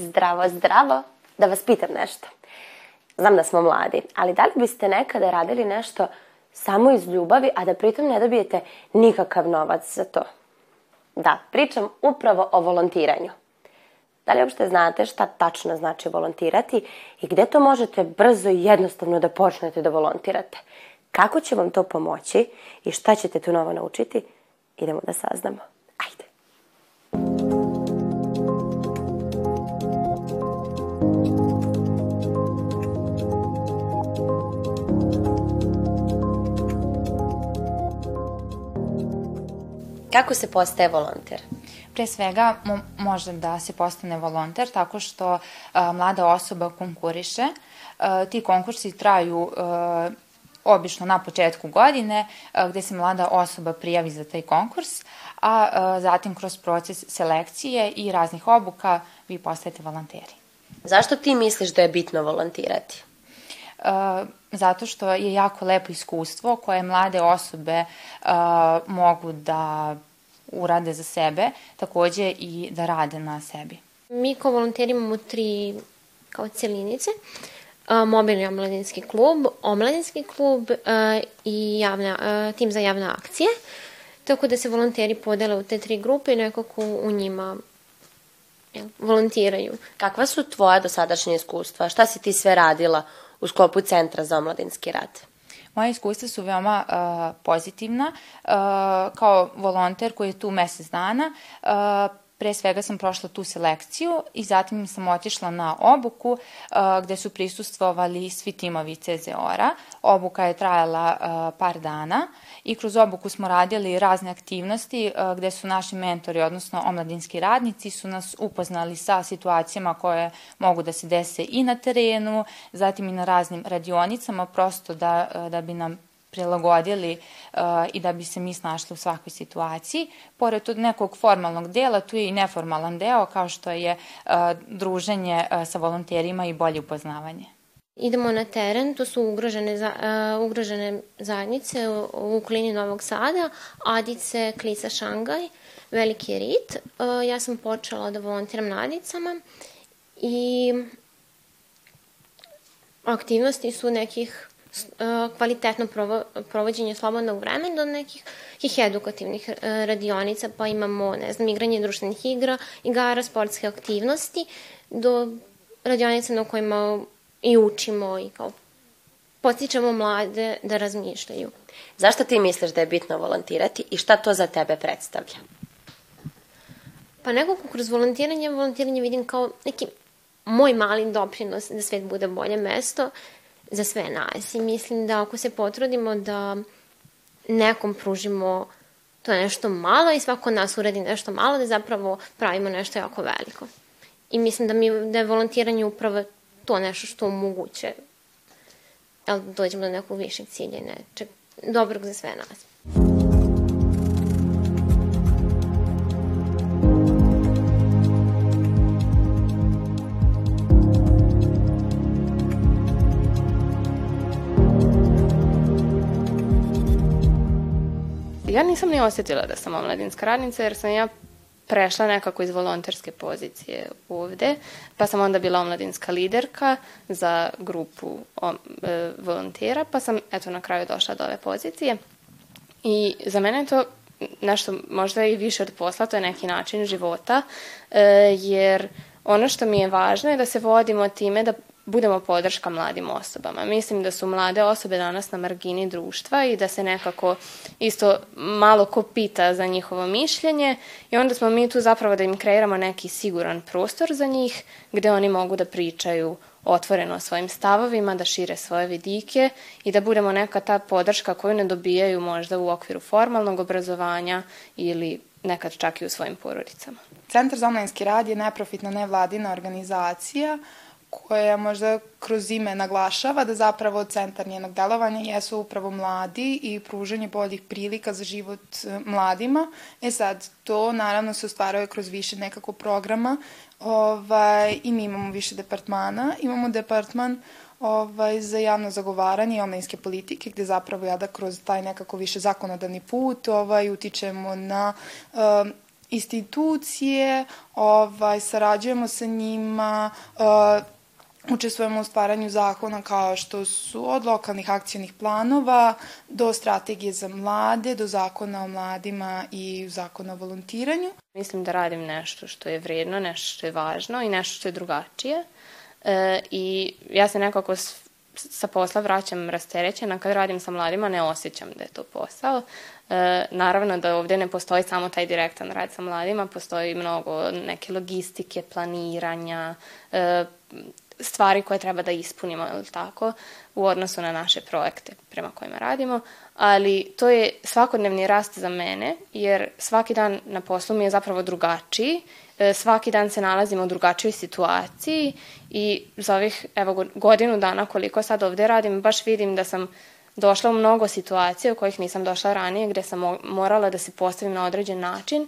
Zdravo, zdravo. Da vas pitam nešto. Znam da smo mladi, ali da li biste nekada radili nešto samo iz ljubavi, a da pritom ne dobijete nikakav novac za to? Da, pričam upravo o volontiranju. Da li uopšte znate šta tačno znači volontirati i gde to možete brzo i jednostavno da počnete da volontirate? Kako će vam to pomoći i šta ćete tu novo naučiti? Idemo da saznamo. Kako se postaje volonter? Pre svega mo može da se postane volonter tako što a, mlada osoba konkuriše. A, ti konkursi traju a, obično na početku godine a, gde se mlada osoba prijavi za taj konkurs, a, a zatim kroz proces selekcije i raznih obuka vi postajete volonteri. Zašto ti misliš da je bitno volontirati? Uh, zato što je jako lepo iskustvo koje mlade osobe uh, mogu da urade za sebe, takođe i da rade na sebi. Mi kao volonteri imamo tri kao celinice. A, mobilni omladinski klub, omladinski klub a, i javna, a, tim za javne akcije. Tako da se volonteri podele u te tri grupe i nekako u njima jel, volontiraju. Kakva su tvoja dosadašnja iskustva? Šta si ti sve radila u sklopu Centra za omladinski rad? Moje iskustva su veoma uh, pozitivna. Uh, kao volonter koji je tu mesec dana, uh, pre svega sam prošla tu selekciju i zatim sam otišla na obuku uh, gde su prisustvovali svi timovi CZOR-a. Obuka je trajala uh, par dana i kroz obuku smo radili razne aktivnosti uh, gde su naši mentori, odnosno omladinski radnici, su nas upoznali sa situacijama koje mogu da se dese i na terenu, zatim i na raznim radionicama, prosto da, uh, da bi nam prilagodili uh, i da bi se mi snašli u svakoj situaciji. Pored tog nekog formalnog dela, tu je i neformalan deo kao što je uh, druženje uh, sa volonterima i bolje upoznavanje. Idemo na teren, to su ugrožene, uh, ugrožene zajednice u, u okolini Novog Sada, Adice, Klisa, Šangaj, Veliki rit. Uh, ja sam počela da volontiram na Adicama i aktivnosti su nekih uh, kvalitetno provo, provođenje slobodnog vremena do nekih nekih edukativnih radionica, pa imamo, ne znam, igranje društvenih igra, igara, sportske aktivnosti, do radionica na kojima i učimo i kao potičemo mlade da razmišljaju. Zašto ti misliš da je bitno volontirati i šta to za tebe predstavlja? Pa nekako kroz volontiranje, volontiranje vidim kao neki moj mali doprinos da svet bude bolje mesto za sve nas. I mislim da ako se potrudimo da nekom pružimo to nešto malo i svako nas uradi nešto malo, da zapravo pravimo nešto jako veliko. I mislim da, mi, da je volontiranje upravo to nešto što omoguće da dođemo do nekog višeg cilja i nečeg dobrog za sve nas. Ja nisam ni osetila da sam omladinska radnica jer sam ja prešla nekako iz volonterske pozicije ovde, pa sam onda bila omladinska liderka za grupu om, e, volontera, pa sam eto na kraju došla do ove pozicije. I za mene je to nešto možda i više od posla, to je neki način života, e, jer ono što mi je važno je da se vodimo time da budemo podrška mladim osobama. Mislim da su mlade osobe danas na margini društva i da se nekako isto malo ko pita za njihovo mišljenje i onda smo mi tu zapravo da im kreiramo neki siguran prostor za njih gde oni mogu da pričaju otvoreno o svojim stavovima, da šire svoje vidike i da budemo neka ta podrška koju ne dobijaju možda u okviru formalnog obrazovanja ili nekad čak i u svojim porodicama. Centar za omladinski rad je neprofitna nevladina organizacija koja možda kroz ime naglašava da zapravo centar njenog delovanja jesu upravo mladi i pružanje boljih prilika za život e, mladima. E sad, to naravno se ostvaruje kroz više nekako programa ovaj, i mi imamo više departmana. Imamo departman ovaj, za javno zagovaranje i omladinske politike, gde zapravo ja da kroz taj nekako više zakonodavni put ovaj, utičemo na um, institucije, ovaj, sarađujemo sa njima, uh, učestvujemo u stvaranju zakona kao što su od lokalnih akcijnih planova do strategije za mlade, do zakona o mladima i zakona o volontiranju. Mislim da radim nešto što je vredno, nešto što je važno i nešto što je drugačije. E, I ja se nekako sa posla vraćam rasterećena. Kad radim sa mladima ne osjećam da je to posao. E, naravno da ovde ne postoji samo taj direktan rad sa mladima, postoji mnogo neke logistike, planiranja, e, stvari koje treba da ispunimo, ili tako, u odnosu na naše projekte prema kojima radimo, ali to je svakodnevni rast za mene, jer svaki dan na poslu mi je zapravo drugačiji, svaki dan se nalazimo u drugačijoj situaciji i za ovih evo, godinu dana koliko sad ovde radim, baš vidim da sam došla u mnogo situacija u kojih nisam došla ranije, gde sam morala da se postavim na određen način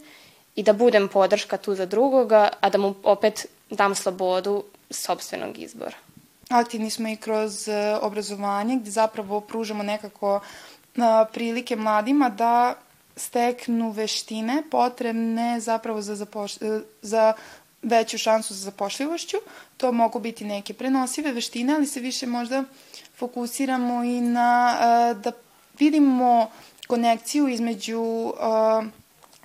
i da budem podrška tu za drugoga, a da mu opet dam slobodu sobstvenog izbora. Aktivni smo i kroz e, obrazovanje gde zapravo pružamo nekako prilike mladima da steknu veštine potrebne zapravo za, zapoš... E, za veću šansu za zapošljivošću. To mogu biti neke prenosive veštine, ali se više možda fokusiramo i na e, da vidimo konekciju između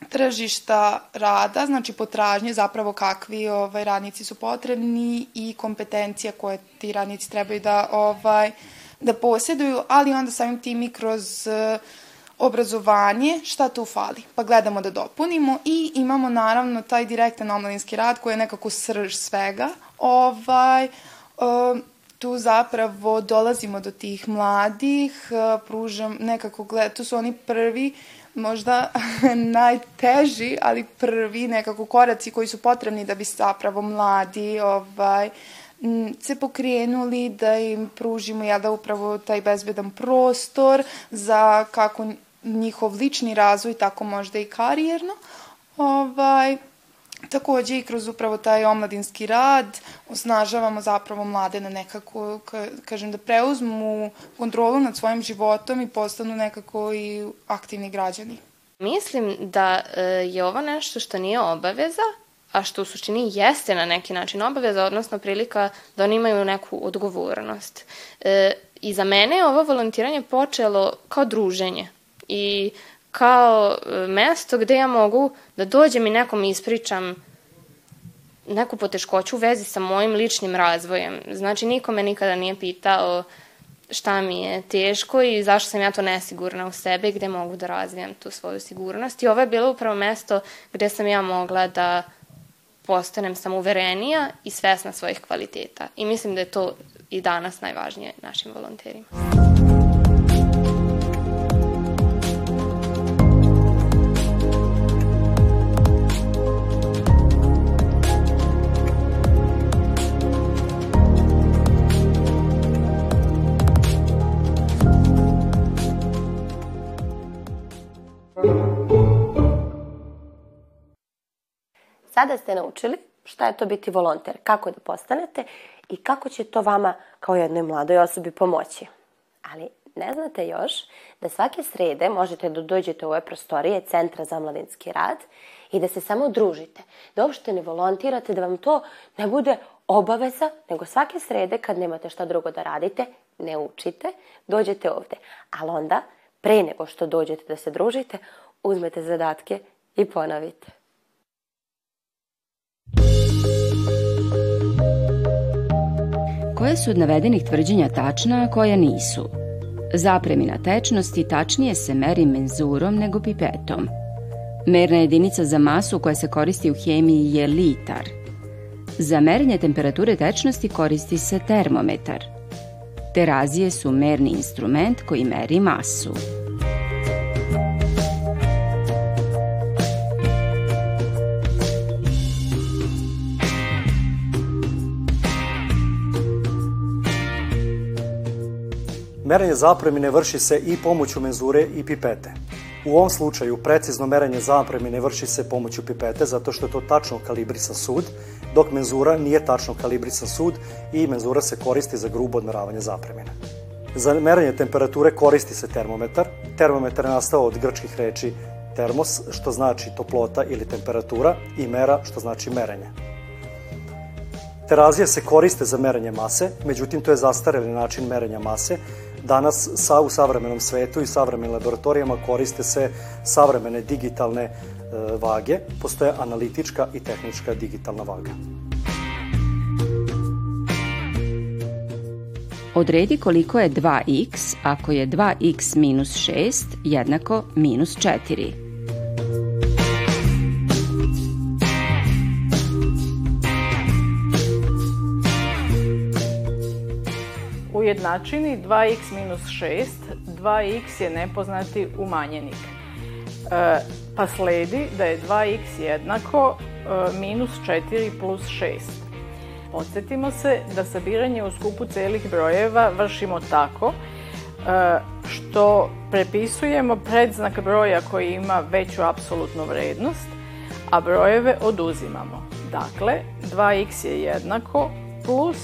tržišta rada, znači potražnje zapravo kakvi ovaj radnici su potrebni i kompetencija koje ti radnici trebaju da ovaj da posjeduju, ali onda samim tim i kroz uh, obrazovanje, šta tu fali? Pa gledamo da dopunimo i imamo naravno taj direktan omladinski rad koji je nekako srž svega. Ovaj, uh, tu zapravo dolazimo do tih mladih, uh, pružam nekako gled, tu su oni prvi možda najteži, ali prvi nekako koraci koji su potrebni da bi zapravo mladi ovaj, se pokrenuli, da im pružimo ja da upravo taj bezbedan prostor za kako njihov lični razvoj, tako možda i karijerno. Ovaj, Takođe i kroz upravo taj omladinski rad osnažavamo zapravo mlade na nekako, ka, kažem, da preuzmu kontrolu nad svojim životom i postanu nekako i aktivni građani. Mislim da e, je ovo nešto što nije obaveza, a što u suštini jeste na neki način obaveza, odnosno prilika da oni imaju neku odgovornost. E, I za mene je ovo volontiranje počelo kao druženje i kao e, mesto gde ja mogu da dođem i nekom ispričam neku poteškoću u vezi sa mojim ličnim razvojem. Znači, niko me nikada nije pitao šta mi je teško i zašto sam ja to nesigurna u sebe i gde mogu da razvijam tu svoju sigurnost. I ovo je bilo upravo mesto gde sam ja mogla da postanem samouverenija i svesna svojih kvaliteta. I mislim da je to i danas najvažnije našim volonterima. Sada ste naučili šta je to biti volonter, kako da postanete i kako će to vama kao jednoj mladoj osobi pomoći. Ali ne znate još da svake srede možete da dođete u ove prostorije Centra za mladinski rad i da se samo družite, da uopšte ne volontirate, da vam to ne bude obaveza, nego svake srede kad nemate šta drugo da radite, ne učite, dođete ovde. Ali onda, pre nego što dođete da se družite, uzmete zadatke i ponovite. Koje su od navedenih tvrđenja tačna, a koja nisu? Zapremina tečnosti tačnije se meri menzurom nego pipetom. Merna jedinica za masu koja se koristi u hemiji je litar. Za merenje temperature tečnosti koristi se termometar. Terazije su merni instrument koji meri masu. Merenje zapremine vrši se i pomoću menzure i pipete. U ovom slučaju precizno merenje zapremine vrši se pomoću pipete zato što je to tačno kalibrisan sud, dok menzura nije tačno kalibrisan sud i menzura se koristi za grubo odmeravanje zapremine. Za merenje temperature koristi se termometar. Termometar je nastao od grčkih reči termos, što znači toplota ili temperatura, i mera, što znači merenje. Terazije se koriste za merenje mase, međutim to je zastareli način merenja mase. Danas sa, u savremenom svetu i savremenim laboratorijama koriste se savremene digitalne e, vage. Postoje analitička i tehnička digitalna vaga. Odredi koliko je 2x ako je 2x minus 6 jednako minus 4. U jednačini 2x minus 6, 2x je nepoznati umanjenik. E, pa sledi da je 2x jednako e, minus 4 plus 6. Podsjetimo se da sabiranje u skupu celih brojeva vršimo tako e, što prepisujemo predznak broja koji ima veću apsolutnu vrednost, a brojeve oduzimamo. Dakle, 2x je jednako plus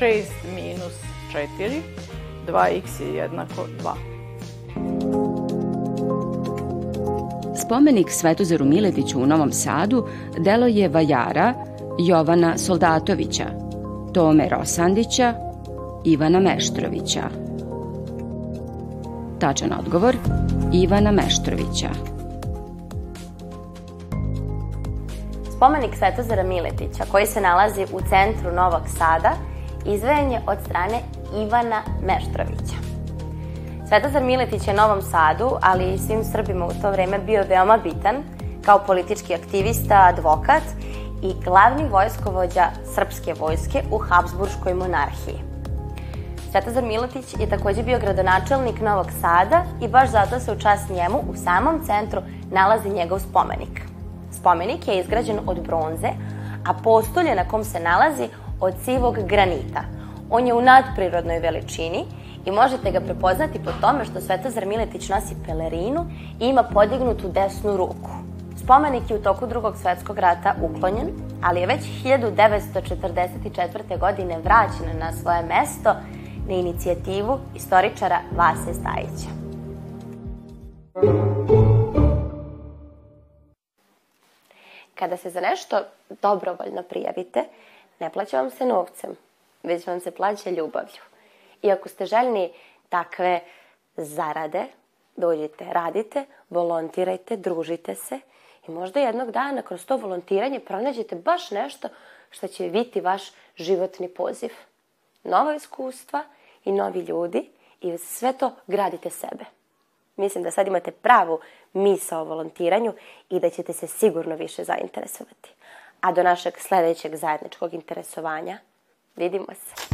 6 minus 4, 2x je jednako 2. Spomenik Svetozaru Miletiću u Novom Sadu delo je vajara Jovana Soldatovića, Tome Rosandića, Ivana Meštrovića. Tačan odgovor Ivana Meštrovića. Spomenik Svetozara Miletića, koji se nalazi u centru Novog Sada, izvejen je od strane Ivana Meštrovića. Svetozar Miletić je Novom Sadu, ali i svim Srbima u to vreme bio veoma bitan kao politički aktivista, advokat i glavni vojskovođa srpske vojske u Habsburškoj monarhiji. Svetozar Miletić je takođe bio gradonačelnik Novog Sada i baš zato se u čast njemu u samom centru nalazi njegov spomenik. Spomenik je izgrađen od bronze, a postolje na kom se nalazi od sivog granita. On je u nadprirodnoj veličini i možete ga prepoznati po tome što Svetozar Miletić nosi pelerinu i ima podignutu desnu ruku. Spomenik je u toku drugog svetskog rata uklonjen, ali je već 1944. godine vraćen na svoje mesto na inicijativu istoričara Vase Stajića. Kada se za nešto dobrovoljno prijavite, ne plaća vam se novcem, već vam se plaća ljubavlju. I ako ste željni takve zarade, dođite, radite, volontirajte, družite se i možda jednog dana kroz to volontiranje pronađete baš nešto što će biti vaš životni poziv. Nova iskustva i novi ljudi i sve to gradite sebe. Mislim da sad imate pravu misa o volontiranju i da ćete se sigurno više zainteresovati. A do našeg sledećeg zajedničkog interesovanja vidimo se.